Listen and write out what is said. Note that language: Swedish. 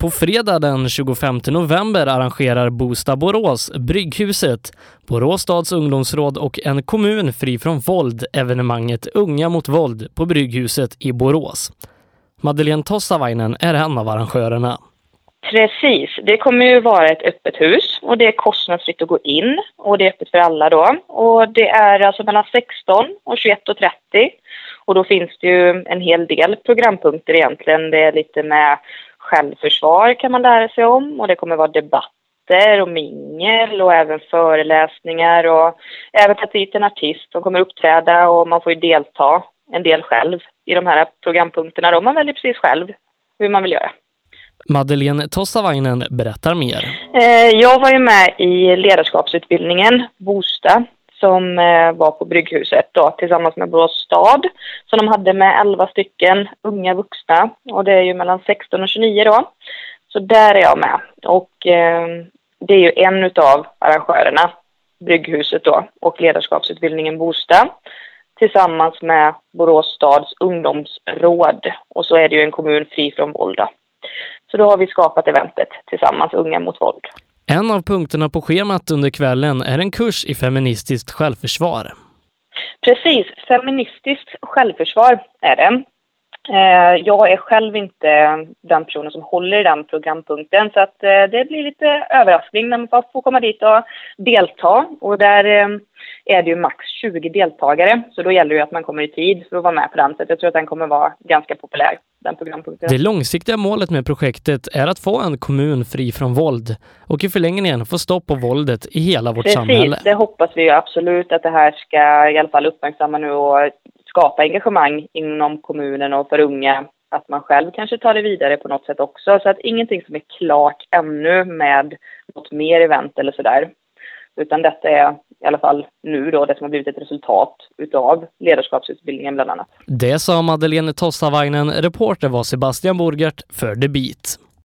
På fredag den 25 november arrangerar Bosta Borås Brygghuset, Borås stads ungdomsråd och en kommun fri från våld evenemanget Unga mot våld på Brygghuset i Borås. Madeleine Tossavainen är en av arrangörerna. Precis. Det kommer ju vara ett öppet hus och det är kostnadsfritt att gå in och det är öppet för alla då. Och det är alltså mellan 16 och 21.30 och då finns det ju en hel del programpunkter egentligen. Det är lite med självförsvar kan man lära sig om och det kommer vara debatter och mingel och även föreläsningar och även ta hit en artist som kommer uppträda och man får ju delta en del själv i de här programpunkterna då. Man väljer precis själv hur man vill göra. Madeleine Tossavainen berättar mer. Eh, jag var ju med i ledarskapsutbildningen Bosta som eh, var på Brygghuset då, tillsammans med Borås stad. Så de hade med 11 stycken unga vuxna och det är ju mellan 16 och 29 då. Så där är jag med och eh, det är ju en utav arrangörerna, Brygghuset då och ledarskapsutbildningen Bosta tillsammans med Borås stads ungdomsråd och så är det ju en kommun fri från våld. Då. Så då har vi skapat eventet tillsammans, Unga mot våld. En av punkterna på schemat under kvällen är en kurs i feministiskt självförsvar. Precis, feministiskt självförsvar är det. Eh, jag är själv inte den personen som håller i den programpunkten så att eh, det blir lite överraskning när man får komma dit och delta. Och där eh, är det ju max 20 deltagare så då gäller det att man kommer i tid för att vara med på den. Så jag tror att den kommer vara ganska populär, den programpunkten. Det långsiktiga målet med projektet är att få en kommun fri från våld och i förlängningen få stopp på våldet i hela vårt Precis, samhälle. det hoppas vi absolut att det här ska i alla fall uppmärksamma nu och skapa engagemang inom kommunen och för unga att man själv kanske tar det vidare på något sätt också. Så att ingenting som är klart ännu med något mer event eller sådär. Utan detta är i alla fall nu då det som har blivit ett resultat utav ledarskapsutbildningen bland annat. Det sa Madeleine Tossavainen, reporter var Sebastian Borgert för The Beat.